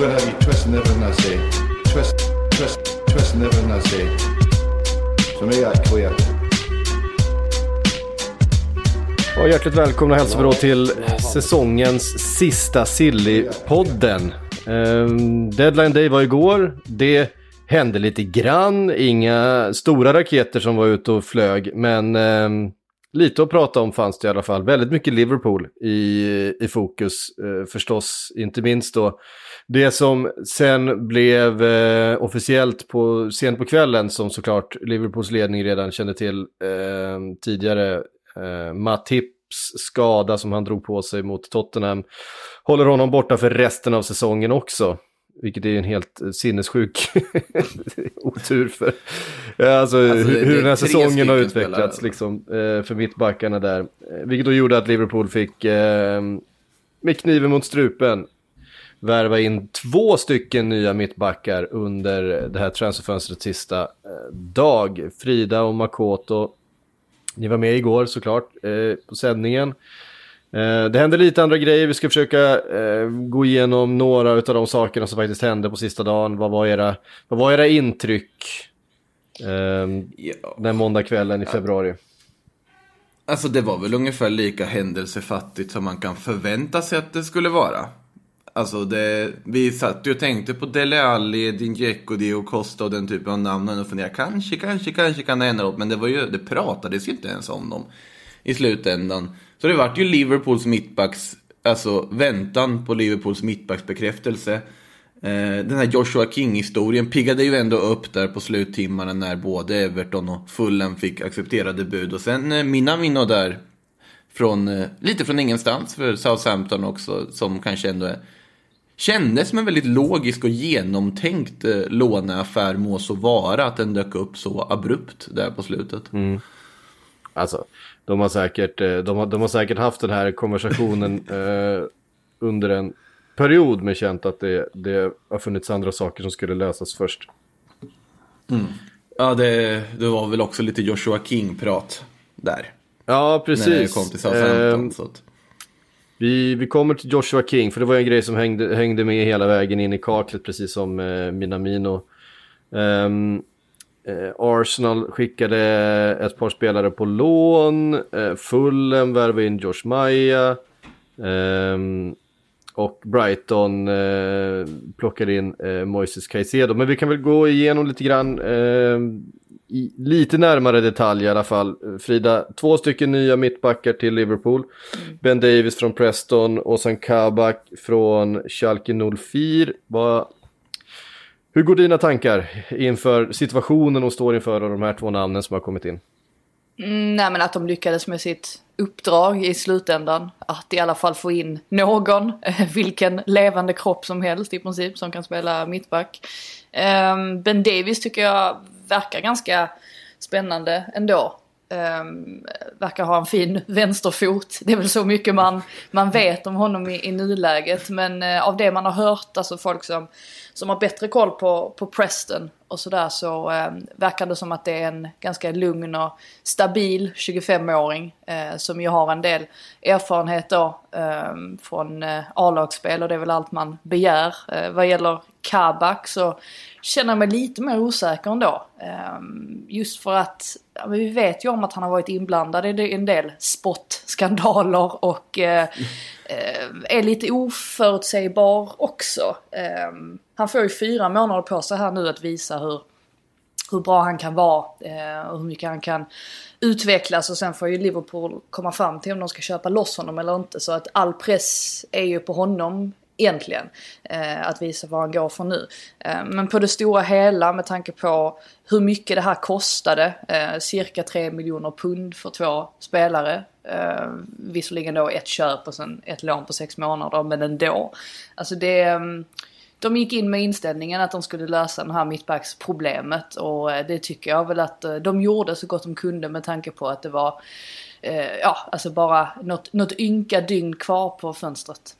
Gonna have you twisting everything I say. Twist, twist, twisting everything I say. So make that clear. Och hjärtligt välkomna hälsar vi då till säsongens sista Silly-podden. Ehm, deadline Day var igår. Det hände lite grann. Inga stora raketer som var ute och flög. Men ehm, lite att prata om fanns det i alla fall. Väldigt mycket Liverpool i, i fokus eh, förstås. Inte minst då det som sen blev eh, officiellt på, sent på kvällen som såklart Liverpools ledning redan kände till eh, tidigare. Eh, Matips skada som han drog på sig mot Tottenham håller honom borta för resten av säsongen också. Vilket är en helt eh, sinnessjuk otur för alltså, Alltså, hur, den här säsongen har utvecklats liksom, eh, för mittbackarna där. Eh, Vilket då gjorde att Liverpool fick eh, med kniven mot strupen värva in två stycken nya mittbackar under det här transferfönstrets sista eh, dag. Frida och Makoto. Ni var med igår såklart eh, på sändningen. Eh, det hände lite andra grejer. Vi ska försöka gå igenom några av de sakerna som faktiskt hände på sista dagen. Vad var era, vad var era intryck eh, Ja. den måndagskvällen i februari? Alltså det var väl ungefär lika händelsefattigt som man kan förvänta sig att det skulle vara. Alltså det, vi satt ju och tänkte på Dele Alli, Din Dinjeko, Dio Costa och den typen av namn och funderade kanske, kanske, kanske kan det hända något. Men det, var ju, det pratades ju inte ens om dem i slutändan. Så det vart ju Liverpools mittbacks, alltså väntan på Liverpools mittbacksbekräftelse. Eh, den här Joshua King-historien piggade ju ändå upp där på sluttimmarna när både Everton och Fulham fick accepterade bud. Och sen eh, Minamino där från, eh, lite från ingenstans för Southampton också, som kanske ändå är, kändes som en väldigt logisk och genomtänkt eh, låneaffär må så vara att den dök upp så abrupt där på slutet. Alltså, de har säkert, eh, de har, de har säkert haft den här konversationen eh, under en period med känt att det, det har funnits andra saker som skulle lösas först. Ja, det, det var väl också lite Joshua King-prat där. Ja, precis. När det kom till Southampton. Att, vi, vi kommer till Joshua King, för det var en grej som hängde, hängde med hela vägen in i kaklet, precis som eh, Minamino. Um, ehm, eh, Arsenal skickade ett par spelare på lån, eh, Fulham värvade in Josh Maya. um, och Brighton eh, plockade in eh, Moises Caicedo. Men vi kan väl gå igenom lite grann, eh, i lite närmare detalj i alla fall. Frida, två stycken nya mittbackar till Liverpool. Ben Davis från Preston och sen Kabak från Schalke 04. Vad, hur går dina tankar inför situationen och står inför och de här två namnen som har kommit in? Mm, nej men att de lyckades med sitt uppdrag i slutändan. Att i alla fall få in någon, vilken levande kropp som helst i princip, som kan spela mittback. Ehm, ben Davis tycker jag verkar ganska spännande ändå. Um, verkar ha en fin vänsterfot. Det är väl så mycket man, man vet om honom i, i nuläget. Men uh, av det man har hört, alltså folk som, som har bättre koll på, på Preston och sådär så eh, verkar det som att det är en ganska lugn och stabil 25-åring eh, som ju har en del erfarenhet då eh, från eh, A-lagsspel och det är väl allt man begär. Eh, vad gäller Kabak så känner jag mig lite mer osäker ändå. Eh, just för att ja, vi vet ju om att han har varit inblandad i en del spottskandaler och eh, eh, är lite oförutsägbar också. Han får ju fyra månader på sig här nu att visa hur, hur bra han kan vara eh, och hur mycket han kan utvecklas och sen får ju Liverpool komma fram till om de ska köpa loss honom eller inte. Så att all press är ju på honom Egentligen. Eh, att visa vad han går för nu. Eh, men på det stora hela med tanke på hur mycket det här kostade. Eh, cirka 3 miljoner pund för två spelare. Eh, visserligen då ett köp och sen ett lån på sex månader men ändå. Alltså det... Mm, de gick in med inställningen att de skulle lösa det här mittbacksproblemet och eh, det tycker jag väl att eh, de gjorde så gott de kunde med tanke på att det var eh, ja, alltså bara något, något ynka dygn kvar på fönstret.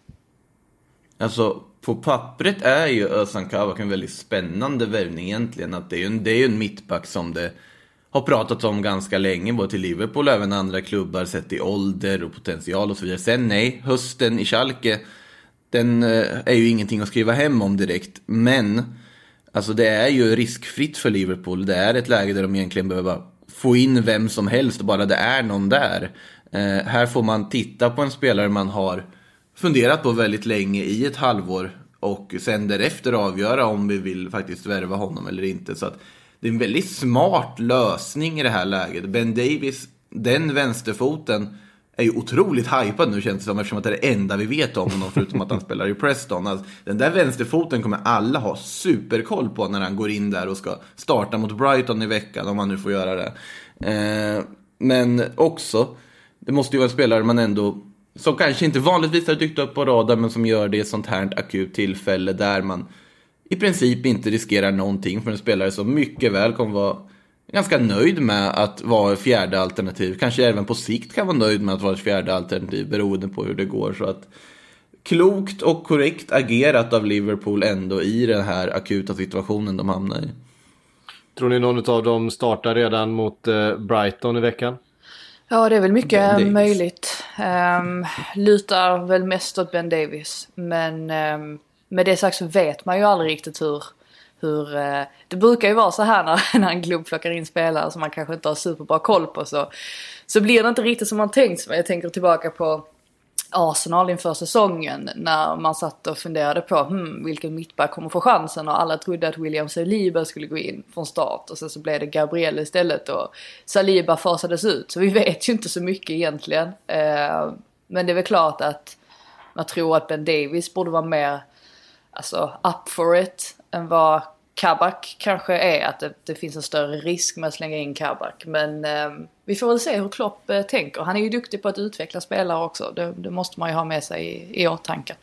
Alltså, på pappret är ju Özan Kavak en väldigt spännande värvning egentligen. Att det är ju en, det är ju en mittback som det har pratats om ganska länge, både till Liverpool och även andra klubbar, sett i ålder och potential och så vidare. Sen nej, hösten i Schalke, den eh, är ju ingenting att skriva hem om direkt. Men, alltså det är ju riskfritt för Liverpool. Det är ett läge där de egentligen behöver få in vem som helst, bara det är någon där. Eh, här får man titta på en spelare man har funderat på väldigt länge i ett halvår och sen därefter avgöra om vi vill faktiskt värva honom eller inte. Så att det är en väldigt smart lösning i det här läget. Ben Davis, den vänsterfoten, är ju otroligt hypad nu känns det som eftersom att det är det enda vi vet om honom förutom att han spelar i Preston. Alltså, den där vänsterfoten kommer alla ha superkoll på när han går in där och ska starta mot Brighton i veckan om han nu får göra det. Eh, men också, det måste ju vara en spelare man ändå som kanske inte vanligtvis har dykt upp på radar men som gör det i ett sånt här akut tillfälle där man i princip inte riskerar någonting för en spelare som mycket väl kommer vara ganska nöjd med att vara fjärde alternativ. Kanske även på sikt kan vara nöjd med att vara ett fjärde alternativ beroende på hur det går. Så att klokt och korrekt agerat av Liverpool ändå i den här akuta situationen de hamnar i. Tror ni någon av dem startar redan mot eh, Brighton i veckan? Ja, det är väl mycket Ben möjligt. Um, lutar väl mest åt Ben Davis. Men um, med det sagt så vet man ju aldrig riktigt hur hur eh, det brukar ju vara så här när, när en klubb plockar in spelare som man kanske inte har superbra koll på. Så, så blir det inte riktigt som man tänkt sig. Jag tänker tillbaka på Arsenal inför säsongen när man satt och funderade på hmm, vilken mittback kommer få chansen och alla trodde att William Saliba skulle gå in från start och sen så blev det Gabriel istället och Saliba fasades ut. Så vi vet ju inte så mycket egentligen. Eh, men det är väl klart att man tror att Ben Davis borde vara mer alltså, up for it än vad Kabak kanske är. Att det, det finns en större risk med att slänga in Kabak. Men eh, vi får väl se hur Klopp eh, tänker. Han är ju duktig på att utveckla spelare också. Det, det måste man ju ha med sig i, i åtanke.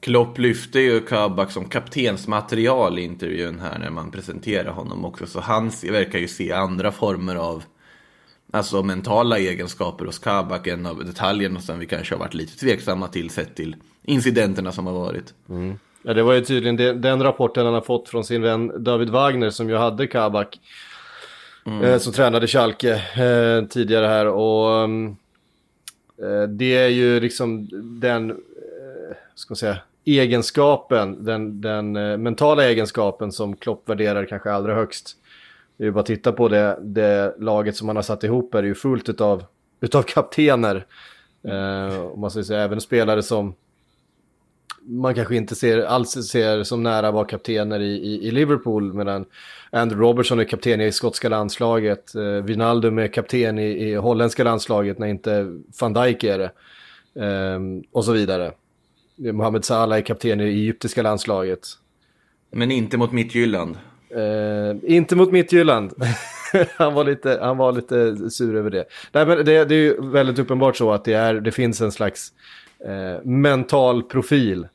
Klopp lyfte ju Kabak som kaptensmaterial i intervjun här när man presenterar honom också. Så han verkar ju se andra former av alltså mentala egenskaper hos Kabak än av detaljerna som vi kanske har varit lite tveksamma till sett till incidenterna som har varit. Ja, det var ju tydligen den, den rapporten han har fått från sin vän David Wagner som ju hade Kabak. Eh, som tränade Schalke eh, tidigare här och mm, eh, det är ju liksom den, eh, ska man säga, egenskapen, den, den eh, mentala egenskapen som Klopp värderar kanske allra högst. Det är ju bara att titta på det, det laget som han har satt ihop är ju fullt utav, utav kaptener. Eh, om man ska säga, även spelare som man kanske inte ser, alls ser som nära vara kaptener i, i, i Liverpool. Medan Andrew Robertson är kapten i skotska landslaget. Eh, Wijnaldum är kapten i, i holländska landslaget när inte van Dijk är det. Ehm, och så vidare. Mohamed Salah är kapten i egyptiska landslaget. Men inte mot Midtjylland. Eh, inte mot Midtjylland. han, var lite, han var lite sur över det. Nej, men det, det är ju väldigt uppenbart så att det, är, det finns en slags eh, mental profil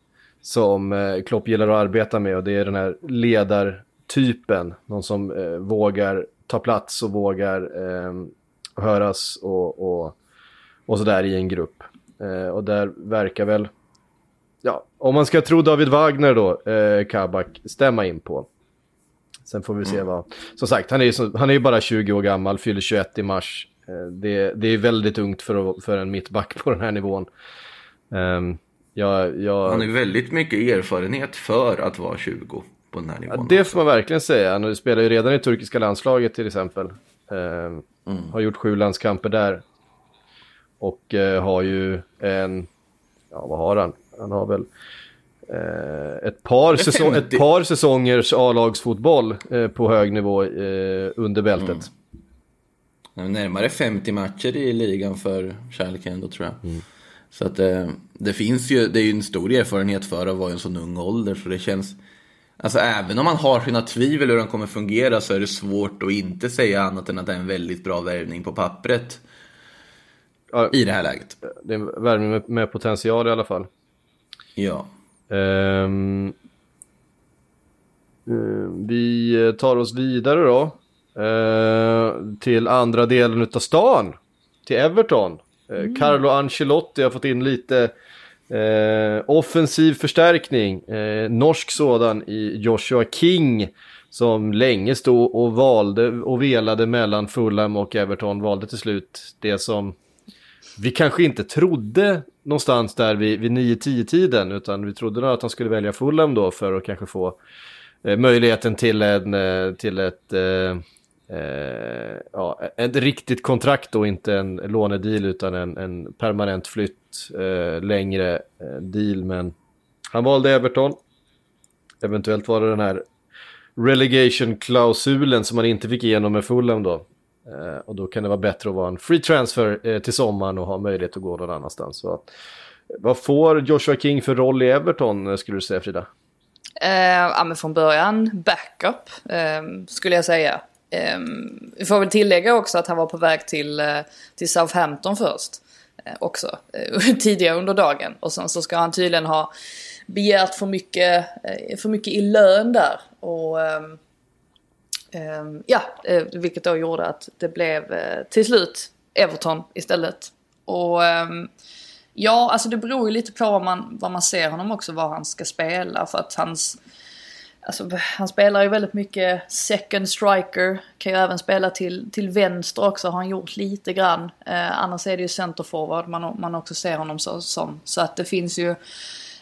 som eh, Klopp gillar att arbeta med och det är den här ledartypen. Någon som eh, vågar ta plats och vågar eh, höras och, och, och sådär i en grupp. Eh, och där verkar väl, ja, om man ska tro David Wagner då, eh, Kabak, stämma in på. Sen får vi se vad... Som sagt, han är, ju han är ju bara 20 år gammal, fyller 21 i mars. Eh, Det, det är väldigt ungt för, för en mittback på den här nivån. Um, jag, jag, Han har väldigt mycket erfarenhet för att vara 20 på den här nivån. ja, det får man verkligen säga. Han spelar ju redan i turkiska landslaget till exempel. Ehm, Har gjort sju landskamper där. Och eh, har ju en... Ja, vad har han? Han har väl... Eh, ett, par säsong, ett 50. par säsongers A-lagsfotboll eh, på hög nivå eh, under bältet. Närmare 50 matcher i ligan för Schalke ändå tror jag. Så att eh, det finns ju, det är ju en stor erfarenhet för att vara i en sån ung ålder så det känns Alltså även om man har sina tvivel hur den kommer fungera så är det svårt att inte säga annat än att det är en väldigt bra värvning på pappret. Ja. I det här läget. Det är en värvning med, med potential i alla fall. Ja. Eh, vi tar oss vidare då. eh, till andra delen utav stan. Till Everton. Eh, Carlo Ancelotti har fått in lite eh, offensiv förstärkning. Eh, norsk sådan i Joshua King. Som länge stod och valde och velade mellan Fulham och Everton. Valde till slut det som vi kanske inte trodde någonstans där vid, vid 9-10 tiden utan vi trodde nog att han skulle välja Fulham då för att kanske få eh, möjligheten till, en, eh, till ett, eh, ja, ett riktigt kontrakt och inte en lånedeal utan en, en permanent flytt, eh, längre eh, deal. Men han valde Everton. Eventuellt var det den här relegation-klausulen som man inte fick igenom med Fulham då. Eh, och då kan det vara bättre att vara en free transfer eh, till sommaren och ha möjlighet att gå någon annanstans. Så, vad får Joshua King för roll i Everton eh, skulle du säga Frida? Eh, ja men från början backup eh, skulle jag säga. Eh, vi får väl tillägga också att han var på väg till, eh, till Southampton först. Eh, också eh, tidigare under dagen. Och sen så ska han tydligen ha begärt för mycket, eh, för mycket i lön där. Och ehm, ehm, ja, eh, vilket då gjorde att det blev eh, till slut Everton istället. Och ehm, ja, alltså det beror ju lite på vad man, vad man ser honom också, vad han ska spela. För att hans, alltså han spelar ju väldigt mycket second striker. Kan ju även spela till, till vänster också, har han gjort lite grann. Eh, annars är det ju centerforward man, man också ser honom så, som. Så att det finns ju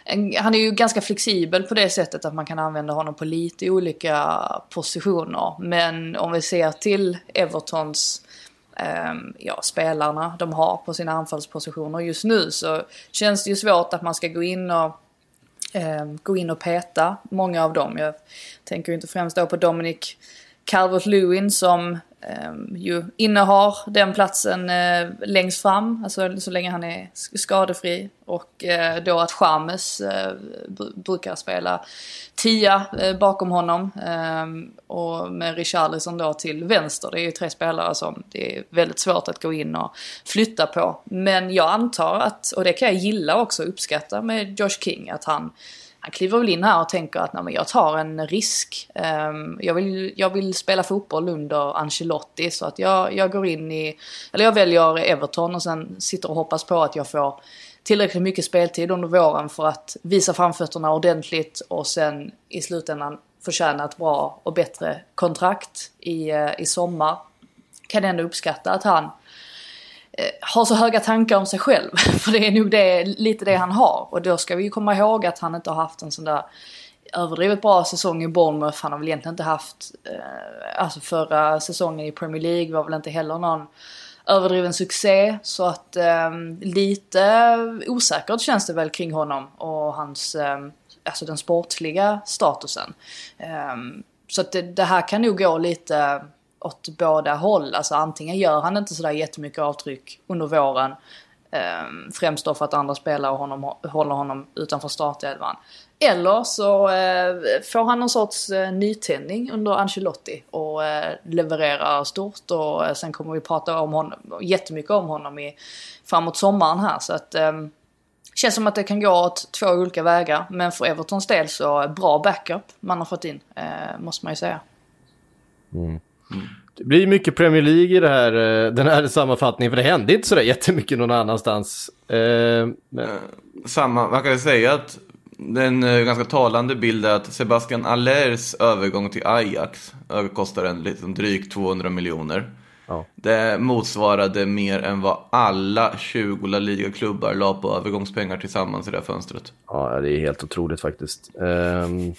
en, han är ju ganska flexibel på det sättet att man kan använda honom på lite olika positioner. Men om vi ser till Evertons eh, ja, spelarna de har på sina anfallspositioner just nu så känns det ju svårt att man ska gå in och eh, gå in och peta många av dem. Jag tänker ju inte främst då på Dominic Calvert-Lewin som eh, ju innehar den platsen eh, längst fram, alltså så länge han är skadefri. Och eh, då att Chamez eh, brukar spela tia eh, bakom honom. Eh, och med Richarlison då till vänster. Det är ju tre spelare som det är väldigt svårt att gå in och flytta på. Men jag antar att, och det kan jag gilla också, uppskatta med Josh King, att han han kliver väl in här och tänker att Nej, men jag tar en risk. Ehm, jag, vill, jag vill spela fotboll under Ancelotti så att jag, jag går in i, eller jag väljer Everton och sen sitter och hoppas på att jag får tillräckligt mycket speltid under våren för att visa framfötterna ordentligt och sen i slutändan förtjäna ett bra och bättre kontrakt i, eh, i sommar. Kan ändå uppskatta att han Eh, har så höga tankar om sig själv. För det är nog det, lite det han har. Och då ska vi ju komma ihåg att han inte har haft en sån där överdrivet bra säsong i Bournemouth. Han har väl egentligen inte haft, eh, alltså förra säsongen i Premier League var väl inte heller någon överdriven succé. Så att eh, lite osäkert känns det väl kring honom och hans, eh, alltså den sportliga statusen. Eh, så att det, det här kan nog gå lite åt båda håll. Alltså antingen gör han inte sådär jättemycket avtryck under våren. Eh, främst då för att andra spelare honom, håller honom utanför startelvan. Eller så eh, får han någon sorts eh, nytändning under Ancelotti och eh, levererar stort och eh, sen kommer vi prata om honom, jättemycket om honom i, framåt sommaren här. Så att eh, känns som att det kan gå åt två olika vägar. Men för Evertons del så eh, bra backup man har fått in, eh, måste man ju säga. Mm. Det blir mycket Premier League i det här, eh, den här sammanfattningen, för det hände inte sådär jättemycket någon annanstans. Eh, men, Samma, man kan ju säga att den eh, ganska talande bild är att Sebastian Allers övergång till Ajax eh, kostar en liksom drygt 200 miljoner. Ja. Det motsvarade mer än vad alla 20 La Liga-klubbar la på övergångspengar tillsammans i det här fönstret. ja, det är helt otroligt faktiskt. Ehm,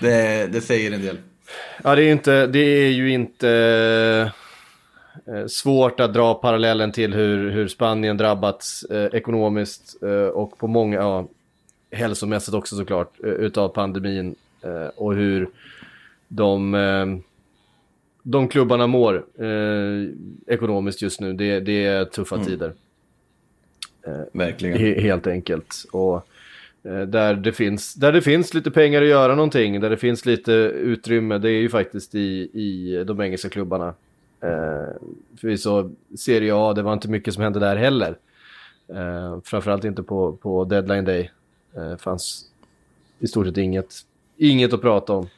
Det, det säger en del. Ja, det är, inte, det är ju inte eh, svårt att dra parallellen till hur, hur Spanien drabbats eh, ekonomiskt eh, och på många, ja, hälsomässigt också såklart, eh, utav pandemin eh, och hur de, eh, de klubbarna mår ekonomiskt just nu. Det, det är tuffa tider. Verkligen. he- helt enkelt. Och där det, finns, där det finns lite pengar att göra någonting, där det finns lite utrymme, det är ju faktiskt i, i de engelska klubbarna. Eh, förvisso Serie A, det var inte mycket som hände där heller. Eh, framförallt inte på, på deadline day. Eh, fanns i stort sett inget, inget att prata om.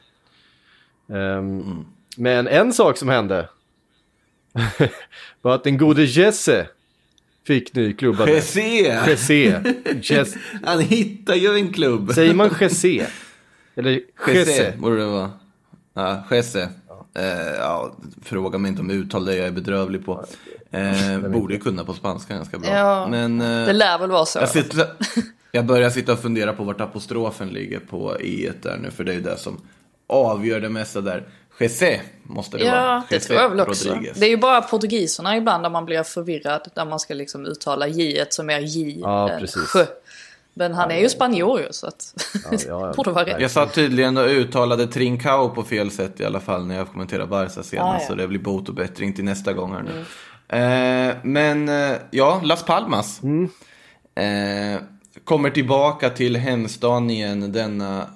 Ehm, Men en sak som hände var att den gode Jesse fick ny klubba. Jesse! Jesse. Jesse. Han hittar ju en klubb. Säger man Jesse? Eller Jesse Jesse? borde det vara. Ja, Jesse. Eh, ja, fråga mig inte om uttal det jag är bedrövlig på. Eh, borde ju kunna på spanska ganska bra. Ja, Men, eh, Det lär väl vara så. jag, sitter, jag börjar sitta och fundera på vart apostrofen ligger på i där nu, för det är ju det som avgör det mesta där. Jesse måste det vara. Ja, det Jesse tror jag väl också. Rodriguez. Det är ju bara portugiserna ibland där man blir förvirrad. Där man ska liksom uttala j som är j Ja, än precis. sj. Men han är ju spanjor ju så att ja, ja. borde vara rätt. Jag satt tydligen och uttalade Trincao på fel sätt i alla fall när jag kommenterade Barca senast. Ah, ja. Mm. Så det blir bot och bättring till nästa gång här nu. Eh, men eh, ja, Las Palmas. Eh, kommer tillbaka till hemstaden igen denna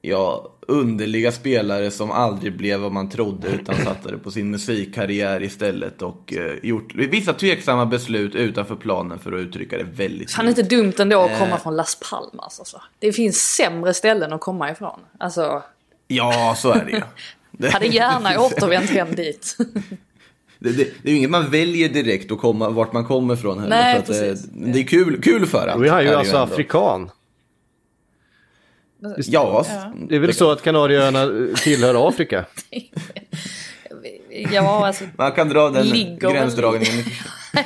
ja, underliga spelare som aldrig blev vad man trodde utan satsade på sin musikkarriär istället och eh, gjort vissa tveksamma beslut utanför planen för att uttrycka det väldigt Fan inte dumt ändå att komma Eh. från Las Palmas alltså. Det finns sämre ställen att komma ifrån. Alltså, Ja, så är det ju. Det- hade gärna återvänt hem dit. Det, det, det är ju inget man väljer direkt att komma, vart man kommer ifrån heller. Nej, det, precis. det är kul, kul för honom. är han ju är alltså ändå. afrikan. Ja, Det är väl så att Kanarieöarna tillhör Afrika? ja, alltså. man kan dra den Ligger gränsdragningen.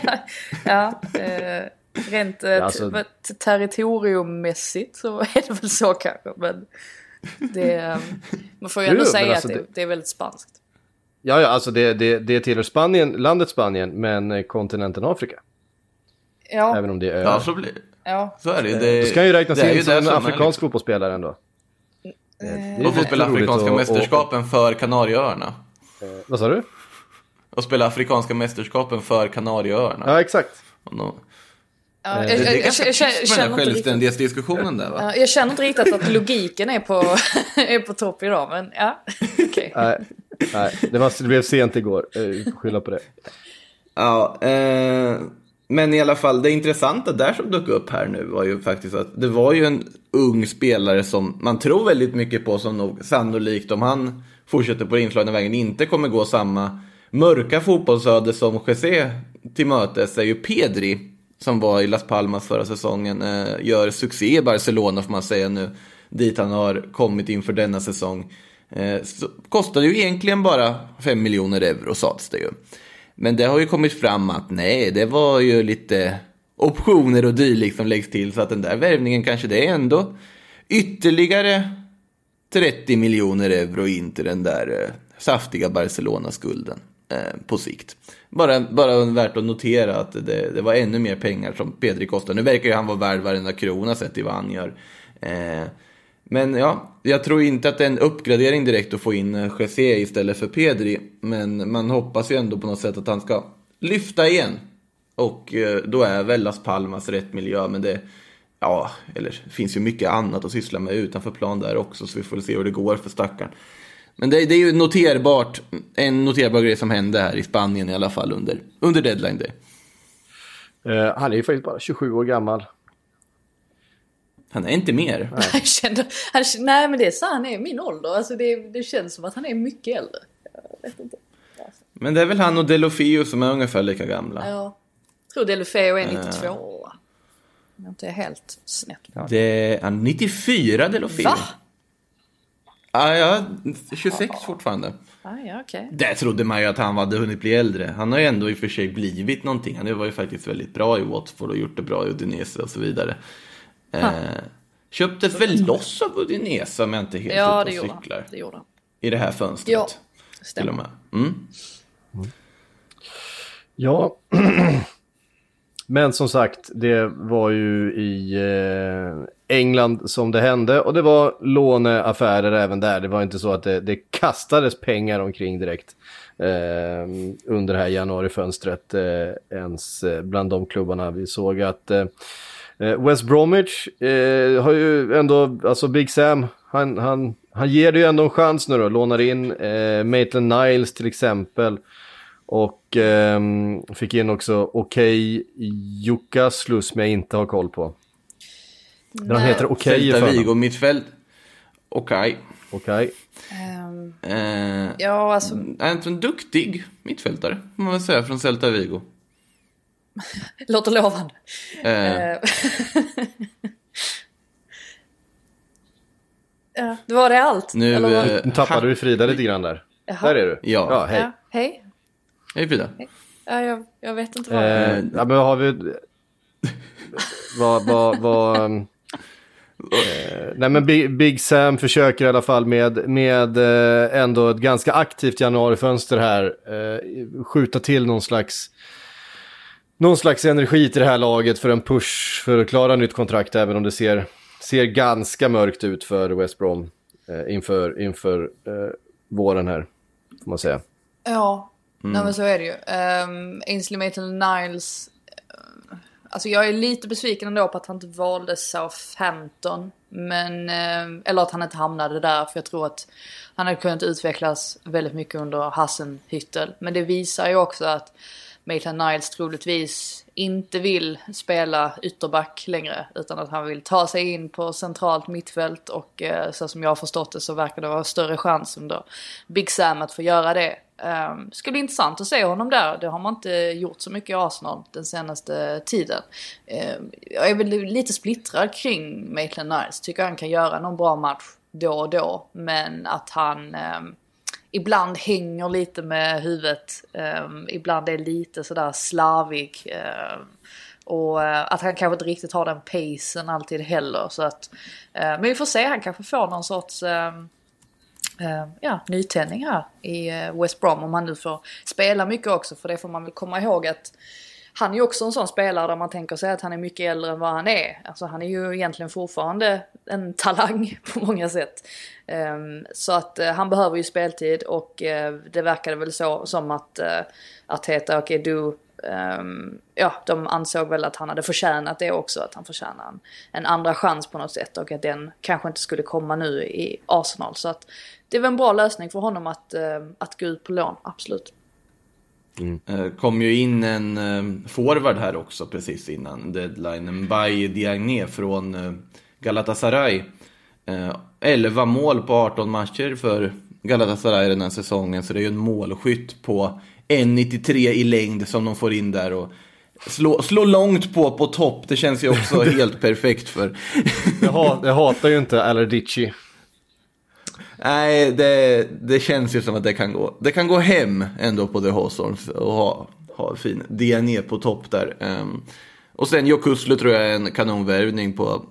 ja, eh, rent eh, Alltså- territoriummässigt så är det väl så kanske. Men det, eh, man får ju ändå Jo, säga alltså att det, det- är väldigt spanskt. Ja, ja, alltså det, det, det tillhör Spanien, landet Spanien, men kontinenten Afrika. Ja, Även om det är Ja, öar. så blir ja. Så är det. Det, Då ska han ju räknas in som en afrikansk fotbollsspelare ändå. liksom. Och få spela Afrikanska att- mästerskapen för Kanarieöarna. Vad sa du? Och spela Afrikanska mästerskapen för Kanarieöarna. Ja, exakt. Och nå- Ja, jag, Det jag, är jag, ganska jag, jag, tyst med känner den här inte riktigt, självständighetsdiskussionen där va? ja, jag känner inte riktigt att logiken är på, är på topp idag. Men ja, okej. Nej, nej det, var, det blev sent igår. Eh, får skylla på det. Ja, eh, men i alla fall det intressanta där som dök upp här nu var ju faktiskt att det var ju en ung spelare som man tror väldigt mycket på som nog sannolikt om han fortsätter på den inslagna vägen inte kommer gå samma mörka fotbollsöde som José till mötes är ju Pedri som var i Las Palmas förra säsongen eh, gör succé i Barcelona får man säga nu dit han har kommit inför denna säsong. Eh, så kostade ju egentligen bara 5 miljoner euro sades det ju. Men det har ju kommit fram att nej, det var ju lite optioner och dylikt som läggs till. Så att den där värvningen kanske det är ändå ytterligare 30 miljoner euro in till den där eh, saftiga Barcelona-skulden eh, på sikt. Bara, bara värt att notera att det, det var ännu mer pengar som Pedri kostade. Nu verkar ju han vara värd varenda krona sett i vad han gör. Eh, men ja, jag tror inte att det är en uppgradering direkt att få in eh, Jesse istället för Pedri. Men man hoppas ju ändå på något sätt att han ska lyfta igen. Och eh, då är väl Las Palmas rätt miljö. Men det, ja, eller finns ju mycket annat att syssla med utanför plan där också. Så vi får se hur det går för stackaren. Men det, det är ju noterbart, en noterbar grej som hände här i Spanien i alla fall under, under deadline day. Uh, han är ju faktiskt bara 27 år gammal. Han är inte mer. Jag kände, han, nej men det är så han är min ålder. Alltså det, det känns som att han är mycket äldre. Jag vet inte. Men det är väl han och Delofio som är ungefär lika gamla. Ja. Jag tror Delufeo är 92. Om jag inte är helt snett. Det är 94 Delofio. Va? Ja, ja, 26 fortfarande. Ah, ja, okej. Där trodde man ju att han hade hunnit bli äldre. Han har ju ändå i och för sig blivit någonting. Han var ju faktiskt väldigt bra i Watford och gjort det bra i Udinese och så vidare. Eh, köptes väl loss av Udinese om jag inte helt Ja, ute det och gjorde cyklar. Det gjorde han. I det här fönstret. Ja, till och stämmer. med. Mm. Ja. men som sagt, det var ju i eh, England som det hände och det var låneaffärer även där. Det var inte så att det, det kastades pengar omkring direkt eh, under det här januarifönstret eh, ens eh, bland de klubbarna. Vi såg att eh, West Bromwich eh, har ju ändå, alltså Big Sam, han, han, han ger det ju ändå en chans nu då, lånar in eh, Maitland Niles till exempel. Och ehm, fick in också Okej okay, Jukaslu som jag inte har koll på. Men han heter Okej i Celta förnamn. Vigo mittfält. Okej. Okej. Ehm, Eh, ja, alltså, en, en duktig mittfältare, får man väl säga, från Celta Vigo. låter lovande. Eh, Eh, ja, det var det allt? Nu, eller eh, tappade vi Frida lite grann där. Jaha. Där är du. Ja. ja hej. Ja, hej. Hej Frida. Ja, jag, jag vet inte vad. Eh, ja, men har vi... vad, vad, vad... Eh, nej men Big, Big Sam försöker i alla fall med, med eh, ändå ett ganska aktivt januarifönster här skjuta till någon slags någon slags energi till det här laget för en push för att klara nytt kontrakt även om det ser, ser ganska mörkt ut för West Brom eh, inför, inför eh, våren här får man säga. Ja, nej, men så är det ju. Um, Ainsley Maitland-Niles. eh, alltså jag är lite besviken ändå på att han inte valde Southampton. Men, eh, eller att han inte hamnade där. För jag tror att han hade kunnat utvecklas väldigt mycket under Hassenhüttel. Men det visar ju också att Maitland-Niles troligtvis inte vill spela ytterback längre. Utan att han vill ta sig in på centralt mittfält. Och eh, så som jag har förstått det så verkar det vara större chans under Big Sam att få göra det. Ehm, um, skulle bli intressant att se honom där. Det har man inte gjort så mycket i Arsenal den senaste tiden. Um, jag är väl lite splittrad kring Maitland Niles. Tycker han kan göra någon bra match då och då. Men att han um, ibland hänger lite med huvudet. Um, ibland är lite sådär slarvig. Um, ehm, och uh, att han kanske inte riktigt har den pacen alltid heller. Så att, uh, men vi får se, han kanske får någon sorts um, uh, ja, nytändning här i eh, West Brom. Om han nu får spela mycket också. För det får man väl komma ihåg att han är ju också en sån spelare där man tänker sig att han är mycket äldre än vad han är. Alltså han är ju egentligen fortfarande en talang på många sätt. Um, så att uh, han behöver ju speltid och uh, det verkade väl så som att eh, uh, Arteta, och okay, du Um, ja, de ansåg väl att han hade förtjänat det också, att han förtjänar en, en andra chans på något sätt och att den kanske inte skulle komma nu i Arsenal. Så att det var en bra lösning för honom att, uh, att gå ut på lån, absolut. Eh, kom ju in en eh, forward här också precis innan deadline. En Baye Diagne från eh, Galatasaray. Eh, 11 mål på 18 matcher för Galatasaray den här säsongen. Så det är ju en målskytt på 1,93 i längd som de får in där. Och slå, slå långt på på topp, det känns ju också helt perfekt för. Jag, hat, jag hatar ju inte Alardici. Nej, det, det känns ju som att det kan gå. Det kan gå hem ändå på The Hawthorns och ha, ha fin DNA på topp där. Um, och sen Jokuslu tror jag är en kanonvärvning på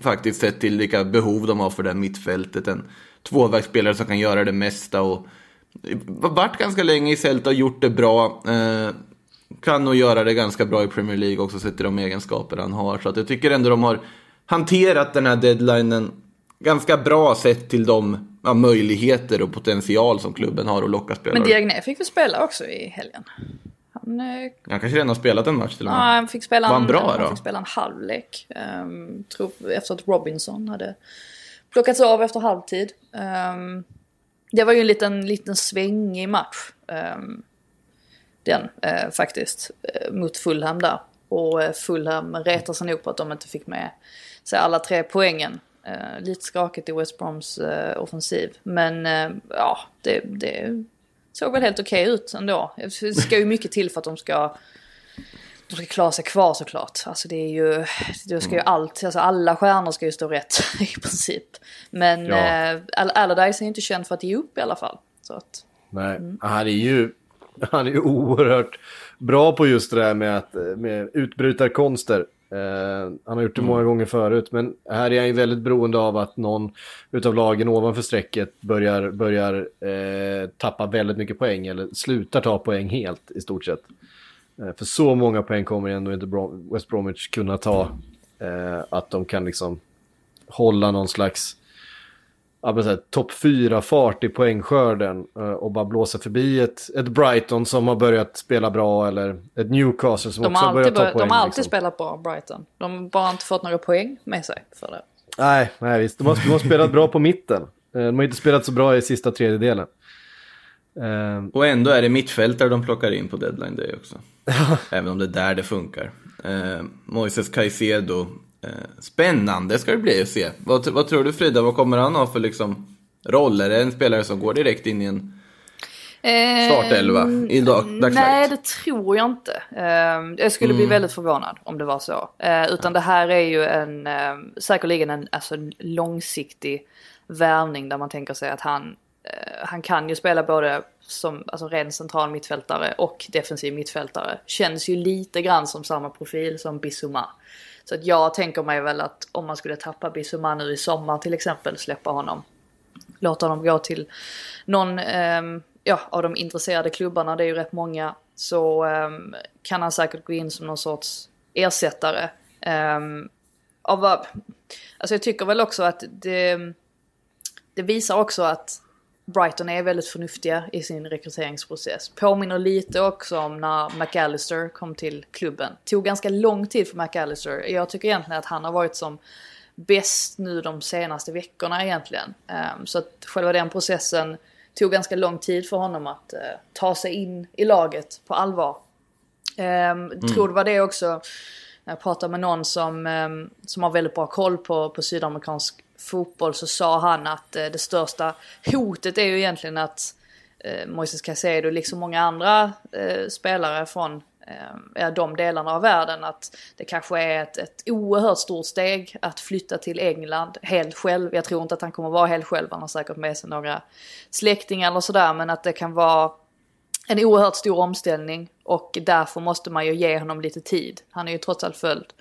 faktiskt sett till vilka behov de har för det här mittfältet. En tvåvägsspelare som kan göra det mesta och varit ganska länge i Celta och gjort det bra. Uh, kan nog göra det ganska bra i Premier League också sett till de egenskaper han har. Så att jag tycker ändå de har hanterat den här deadlinen ganska bra sett till de ja, möjligheter och potential som klubben har att locka spelare. Men Diagne fick väl spela också i helgen? Han, eh, Han kanske redan har spelat en match till och ja, med. han fick spela Var han en, bra han då? fick spela en halvlek. Um, tror, efter att Robinson hade plockats av efter halvtid. Um, det var ju en liten, liten svängig match. Um, den eh, faktiskt. Eh, mot Fulham där. Och eh, Fulham retar sig nog på att de inte fick med sig alla tre poängen. Eh, lite skakigt i West Broms eh, offensiv. Men eh, ja, det, det såg väl helt okej ut ändå. Det ska ju mycket till för att de ska de ska klara sig kvar såklart. Alltså det är ju, det ska ju allt, alltså alla stjärnor ska ju stå rätt i princip. Men Ja. Al- Allardyce är inte känd för att ge upp i alla fall. Så att, Nej, han är ju han är ju oerhört bra på just det där med, att, med utbrytarkonster. Eh, han har gjort det många gånger förut, men här är han ju väldigt beroende av att någon utav lagen ovanför strecket börjar, börjar eh, tappa väldigt mycket poäng eller slutar ta poäng helt i stort sett. Eh, för så många poäng kommer ändå inte Brom- West Bromwich kunna ta. Att de kan liksom hålla någon slags ja, topp 4-fart i poängskörden eh, och bara blåsa förbi ett, ett Brighton som har börjat spela bra eller ett Newcastle som De också har börjat alltid, ta poäng. de har alltid liksom. spelat bra, Brighton. De har bara inte fått några poäng med sig för det. Nej, nej visst. De har, de har spelat bra på mitten. Eh, De har inte spelat så bra i sista tredjedelen. Eh, Och ändå är det mittfältare de plockar in på deadline day också. Även om det är där det funkar. Eh, Moises Caicedo. Eh, spännande ska det bli att se. Vad, vad tror du Frida, vad kommer han ha för liksom roll? Är det en spelare som går direkt in i en startelva i dag, Nej, dagsläget? det tror jag inte. Ehm, jag skulle Mm. bli väldigt förvånad om det var så. Eh, utan det här är ju en, säkerligen en, alltså en långsiktig värvning där man tänker sig att han, eh, han kan ju spela både som alltså ren central mittfältare och defensiv mittfältare. Känns ju lite grann som samma profil som Bissouma. Så att jag tänker mig väl att om man skulle tappa Bissouma nu i sommar till exempel, släppa honom låta honom gå till någon eh, ja, av de intresserade klubbarna, det är ju rätt många, så eh, kan han säkert gå in som någon sorts ersättare. Eh, av, alltså jag tycker väl också att det, det visar också att Brighton är väldigt förnuftiga i sin rekryteringsprocess. Påminner lite också om när McAllister kom till klubben. Tog ganska lång tid för McAllister. Jag tycker egentligen att han har varit som bäst nu de senaste veckorna egentligen. Ehm, Så att själva den processen tog ganska lång tid för honom att eh, ta sig in i laget på allvar. Um, Tror det var det också, när jag pratade med någon som, ehm, som har väldigt bra koll på, på sydamerikansk fotboll så sa han att eh, det största hotet är ju egentligen att eh, Moises Caicedo, liksom många andra eh, spelare från eh, de delarna av världen, att det kanske är ett, ett oerhört stort steg att flytta till England helt själv. Jag tror inte att han kommer vara helt själv, han har säkert med sig några släktingar eller sådär, men att det kan vara en oerhört stor omställning och därför måste man ju ge honom lite tid. Han är ju trots allt född,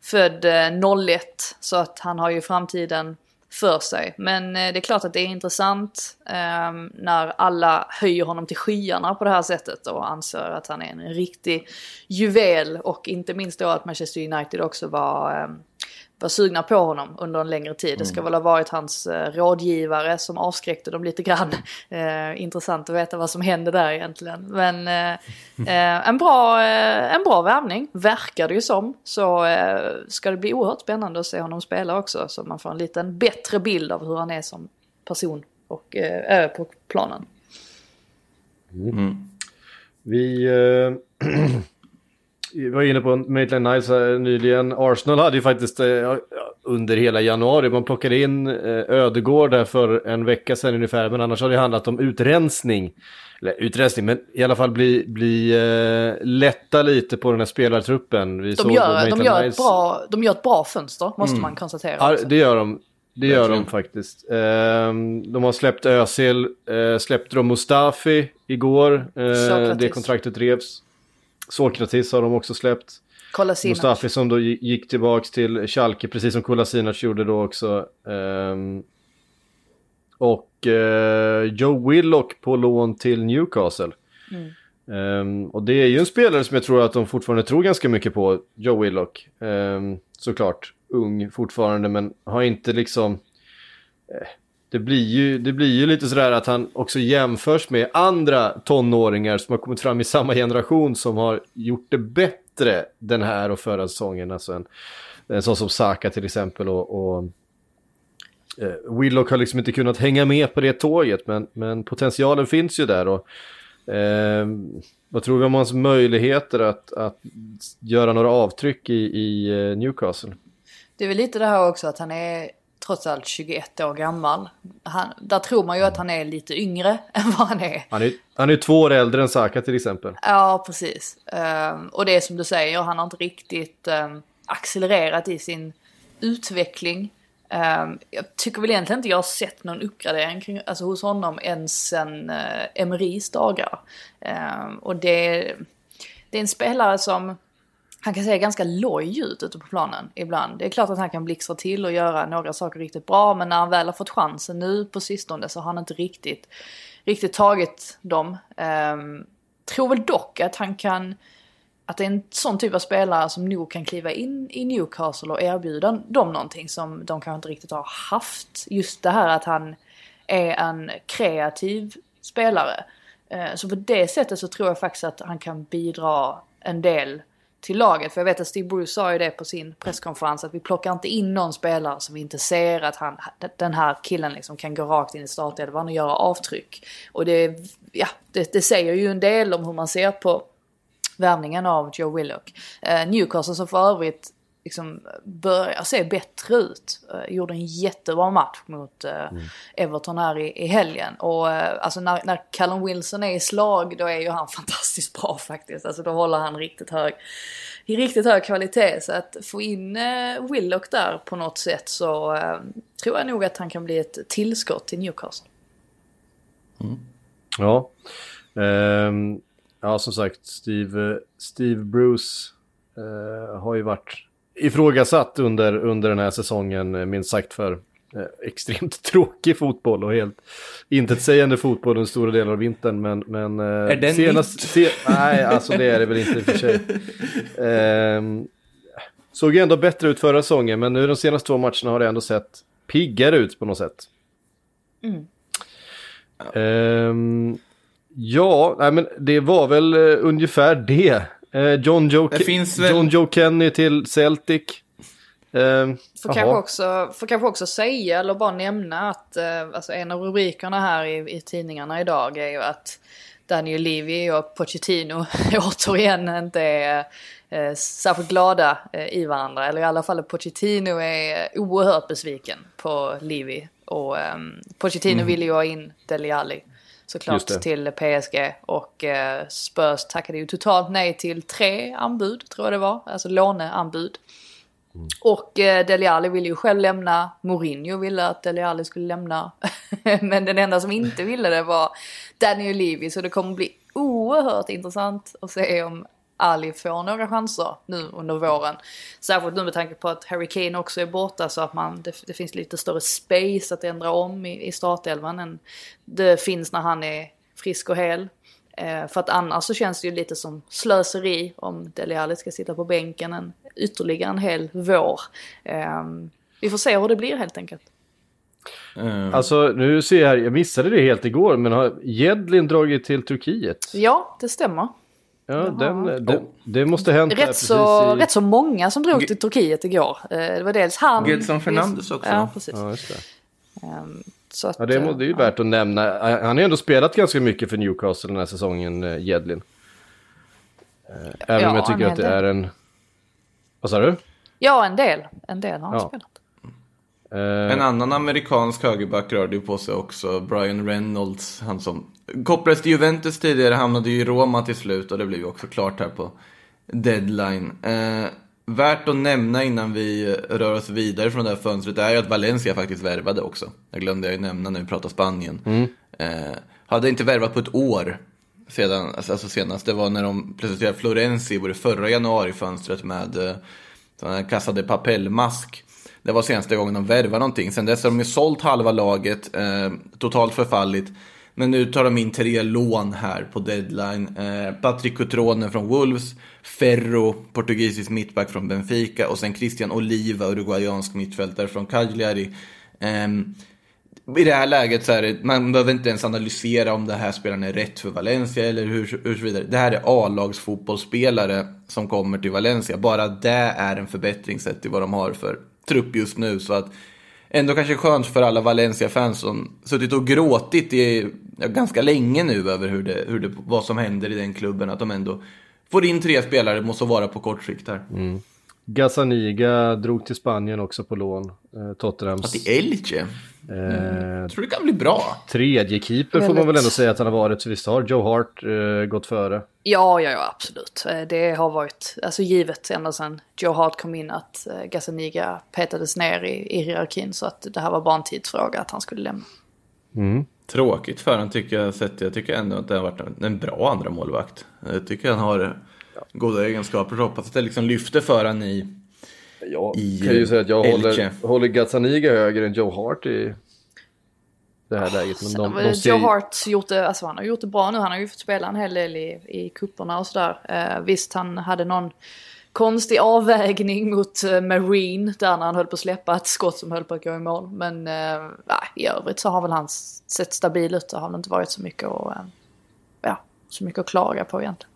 född eh, 01 så att han har ju framtiden för sig. Men eh, det är klart att det är intressant eh, när alla höjer honom till skyarna på det här sättet och anser att han är en riktig juvel och inte minst då att Manchester United också var eh, var sugna på honom under en längre tid. Det ska väl ha varit hans eh, rådgivare som avskräckte dem lite grann. Eh, intressant att veta vad som hände där egentligen. Men eh, eh, en, bra, eh, en bra värvning, verkar det ju som. Så eh, ska det bli oerhört spännande att se honom spela också. Så man får en liten bättre bild av hur han är som person och eh, på planen. Vi eh, vi var inne på Maitland Niles här nyligen. Arsenal hade ju faktiskt eh, under hela januari, man plockade in eh, Ödegård där för en vecka sedan ungefär, men annars har det handlat om utrensning. Eller utrensning, men i alla fall bli, bli eh, lätta lite på den här spelartruppen. Vi De såg gör, de, gör ett bra, de gör ett bra fönster, måste man konstatera. Ja, det gör de. Det gör Verkligen. de faktiskt. Ehm, de har släppt Özil, uh, släppte de Mustafi igår. Sokratis. det kontraktet revs. Sokratis har de också släppt. Kolasinac. Mustafi som då gi- gick tillbaks till Schalke, precis som Kolasinac gjorde då också. Ehm, och eh, Joe Willock på lån till Newcastle. Ehm, och det är ju en spelare som jag tror att de fortfarande tror ganska mycket på, Joe Willock. Ehm, såklart, ung fortfarande, men har inte liksom... eh, det blir, ju, det blir ju lite sådär att han också jämförs med andra tonåringar som har kommit fram i samma generation som har gjort det bättre den här och förra säsongen. Alltså en, en sån som Saka till exempel och, och eh, Willock har liksom inte kunnat hänga med på det tåget men, men potentialen finns ju där. Och, eh, vad tror vi om hans möjligheter att, att göra några avtryck i, i eh, Newcastle? Det är väl lite det här också att han är trots allt 21 år gammal. Han, där tror man ju att han är lite yngre än vad han är. Han är, han är två år äldre än Saka till exempel. Ja, precis. Ehm, och det är som du säger, han har inte riktigt um, accelererat i sin utveckling. Ehm, jag tycker väl egentligen inte jag har sett någon uppgradering kring, alltså hos honom ens sen uh, Emerys dagar. Ehm, och det, det är en spelare som han kan se ganska loj ut ute på planen ibland. Det är klart att han kan blixtra till och göra några saker riktigt bra, men när han väl har fått chansen nu på sistone så har han inte riktigt, riktigt tagit dem. Um, tror väl dock att han kan att det är en sån typ av spelare som nog kan kliva in i Newcastle och erbjuda dem någonting som de kanske inte riktigt har haft. Just det här att han är en kreativ spelare. Uh, Så på det sättet så tror jag faktiskt att han kan bidra en del till laget. För jag vet att Steve Bruce sa ju det på sin presskonferens att vi plockar inte in någon spelare som vi inte ser att han, den här killen liksom kan gå rakt in i startelvan och göra avtryck. Och det, ja, det, det säger ju en del om hur man ser på värvningen av Joe Willock. Eh, Newcastle som för övrigt liksom börjar se bättre ut. Eh, gjorde en jättebra match mot eh, Everton här i, i helgen. Och eh, alltså när, när Callum Wilson är i slag då är ju han fantastiskt bra faktiskt. Alltså då håller han riktigt hög, i riktigt hög kvalitet. Så att få in Willock där på något sätt så tror jag nog att han kan bli ett tillskott till Newcastle. Ja. Ehm, ja, som sagt, Steve, Steve Bruce eh, har ju varit ifrågasatt under, under den här säsongen, eh, minst sagt för eh, extremt tråkig fotboll och helt intetsägande fotboll under stora delar av vintern. Men, men eh, Är den senast, se, Nej, alltså det är det väl inte i och för sig. Ehm, såg ju ändå bättre ut förra säsongen, men nu de senaste två matcherna har det ändå sett piggare ut på något sätt. Ehm, ja, nej, men det var väl ungefär det. Eh, John, Joe Det finns väl- John Joe Kenny till Celtic. Ehm, Får kanske, också, får kanske också säga eller bara nämna att eh, alltså en av rubrikerna här i, i tidningarna idag är ju att Daniel Levy och Pochettino återigen inte är eh, särskilt glada eh, i varandra. Eller i alla fall Pochettino är oerhört besviken på Levy. Och eh, Pochettino ville ju ha in Dele Alli såklart till PSG. Och eh, Spurs tackade ju totalt nej till tre anbud tror jag det var. Alltså låneanbud. Och eh, Dele Alli ville ju själv lämna, Mourinho ville att Dele Alli skulle lämna. Men den enda som inte ville det var Daniel Levy. Så det kommer bli oerhört intressant att se om Ali får några chanser nu under våren. Särskilt nu med tanke på att Harry Kane också är borta så att man, det, det finns lite större space att ändra om i, i startelvan än det finns när han är frisk och hel. Eh, för att annars så känns det ju lite som slöseri om Dele Alli ska sitta på bänken en, ytterligare en hel vår. Eh, vi får se hur det blir helt enkelt. Eh, Alltså nu ser jag här, jag missade det helt igår, men har Jedlin dragit till Turkiet? Ja, det stämmer. Ja, den, den, det måste ha hänt Rätt så, i... rätt så många som drog Ge- till Turkiet igår. Eh, det var dels han... Gedson Fernandes också. Ja, precis. Ja, just det. Ehm, så att, Ja, det, är ju eh, värt att nämna. Han har ju ändå spelat ganska mycket för Newcastle den här säsongen, eh, Jedlin. Eh, Även Ja, om jag tycker att det är en... Vad sa du? Ja, en del. En del har han Ja. spelat. Eh, En annan amerikansk högerback rörde ju på sig också, Brian Reynolds. Han som kopplades till Juventus tidigare, hamnade ju i Roma till slut och det blev ju också klart här på deadline. Eh, värt att nämna innan vi rör oss vidare från det här fönstret är ju att Valencia faktiskt värvade också. Det glömde jag ju nämna när vi pratade Spanien. Eh, hade inte värvat på ett år sedan, alltså alltså senast. Det var när de presenterade Florenzi det förra januarifönstret med eh, sån här Casa de Papel-mask. Det var senaste gången de värvade någonting. Sen dess har de ju sålt halva laget, eh, totalt förfallit. Men nu tar de in tre lån här på deadline. Eh, Patrick Cutrone från Wolves, Ferro, portugisisk mittback från Benfica och sen Christian Oliva, uruguayansk mittfältare från Cagliari. Eh, i det här läget så är det, man behöver inte ens analysera om det här spelaren är rätt för Valencia eller hur, hur så vidare. Det här är A-lagsfotbollsspelare som kommer till Valencia. Bara det är en förbättring sett till vad de har för trupp just nu. Så att ändå kanske skönt för alla Valencia-fans som suttit och gråtit i ja, ganska länge nu över hur det, hur det, vad som händer i den klubben. Att de ändå får in tre spelare, måste vara på kort sikt här. Mm. Gazzaniga drog till Spanien också på lån. Eh, Att Tottenhams det är Elche. eh, Jag tror det kan bli bra. tredje keeper får man väl ändå säga att han har varit. Så visst har Joe Hart eh, gått före. Ja, ja, ja, absolut. Eh, Det har varit alltså, givet ända sedan Joe Hart kom in att eh, Gazzaniga petades ner i, i hierarkin. Så att det här var bara en tidsfråga att han skulle lämna. Tråkigt för han tycker jag sett. Jag tycker ändå att det har varit en, en bra andra målvakt. Jag tycker han har goda egenskaper. Jag hoppas att det liksom lyfter för han i... Jag I, kan ju säga att jag eh, håller, håller Gazzaniga högre än Joe Hart i... det här läget. Men de, de väl ser, Joe Hart gjort det, alltså han har gjort det bra nu. Han har ju fått spela en hel del i, i kupperna och sådär. Eh, visst, han hade någon konstig avvägning mot eh, Marine där när han höll på att släppa ett skott som höll på att gå i mål. Men eh, i övrigt så har väl han sett stabil ut. Det har väl inte varit så mycket att, eh, ja, så mycket att klaga på egentligen.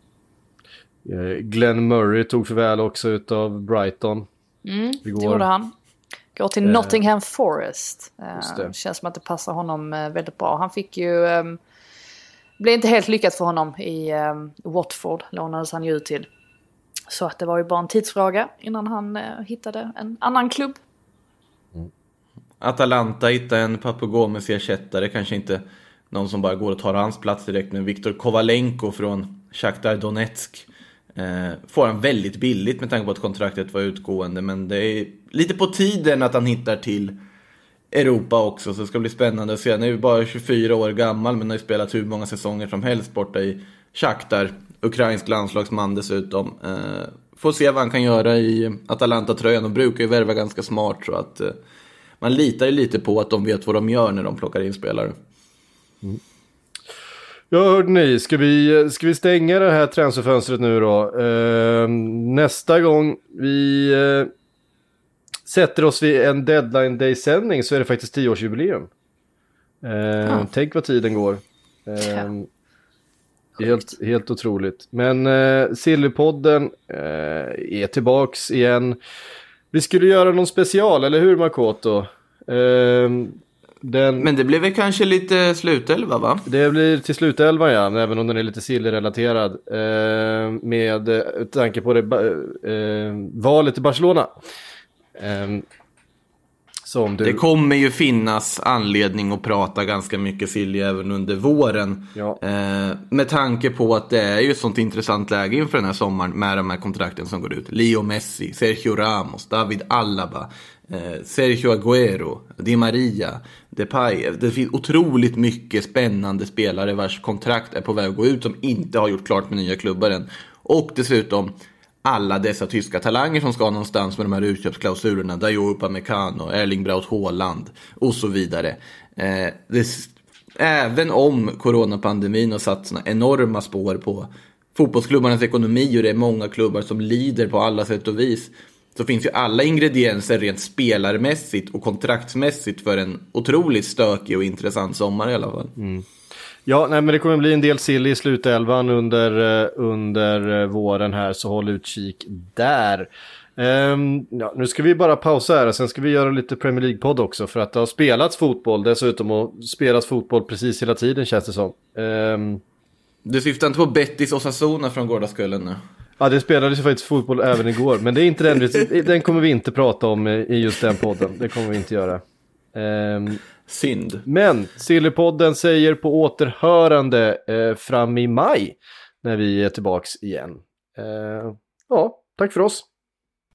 Eh, Glenn Murray tog förväl också utav Brighton. Mm, det Igår. gjorde han. Går till Nottingham Forest. Eh, det. Känns som att det passar honom eh, väldigt bra. Han fick ju... Eh, blev inte helt lyckat för honom i eh, Watford. Lånades han ju ut till. Så att det var ju bara en tidsfråga innan han eh, hittade en annan klubb. Atalanta hittar en Papagomes-ersättare, kanske inte någon som bara går och tar hans plats direkt, men Viktor Kovalenko från Shakhtar Donetsk. Eh, får han väldigt billigt med tanke på att kontraktet var utgående, men det är lite på tiden att han hittar till Europa också, så det ska bli spännande att se. Han är ju bara 24 år gammal, men har ju spelat hur många säsonger som helst borta i Shakhtar. Ukrainsk landslagsman dessutom. Eh, får se vad han kan göra i Atalanta-tröjan. De brukar ju värva ganska smart, så att eh, man litar ju lite på att de vet vad de gör när de plockar in spelare. Mm. Ja, hörde ni, ska vi, ska vi stänga det här transferfönstret nu då? Eh, nästa gång vi eh, sätter oss vid en deadline day-sändning så är det faktiskt tioårsjubileum. Eh, Tänk vad tiden går. Eh, helt, helt otroligt. Men eh, Sillypodden eh, är tillbaks igen. Vi skulle göra någon special, eller hur Makoto? Den... Men det blir väl kanske lite slutelva va? Det blir till slut elvan ja, även om den är lite Silly-relaterad. Eh, med eh, tanke på det eh, valet i Barcelona. Eh, som du... Det kommer ju finnas anledning att prata ganska mycket Silja även under våren. Ja. Eh, med tanke på att det är ju ett sånt intressant läge inför den här sommaren med de här kontrakten som går ut. Leo Messi, Sergio Ramos, David Alaba, Eh, Sergio Agüero, Di Maria, Depay. Det finns otroligt mycket spännande spelare vars kontrakt är på väg att gå ut som inte har gjort klart med nya klubbar än. Och dessutom alla dessa tyska talanger som ska någonstans med de här utköpsklausulerna. Dayo Upamecano, Erling Braut Haaland och så vidare. Eh, det, även om coronapandemin har satt såna enorma spår på fotbollsklubbarnas ekonomi och det är många klubbar som lider på alla sätt och vis. Så finns ju alla ingredienser rent spelarmässigt och kontraktsmässigt för en otroligt stökig och intressant sommar i alla fall. Ja, nej, men det kommer bli en del sill i slutelvan under, eh, under eh, våren här, så håll utkik där. Ehm, ja, nu ska vi bara pausa här och sen ska vi göra lite Premier League-podd också för att det har spelats fotboll dessutom och spelas fotboll precis hela tiden känns det som. Ehm, Du syftar inte på Bettis Osasuna från Gårdaskullen nu? Ja, det spelades ju faktiskt fotboll även igår, men det är inte den, den kommer vi inte prata om i just den podden. Det kommer vi inte göra. Ehm, Synd. men Sillypodden säger på återhörande eh, fram i maj när vi är tillbaks igen. Eh, ja, tack för oss.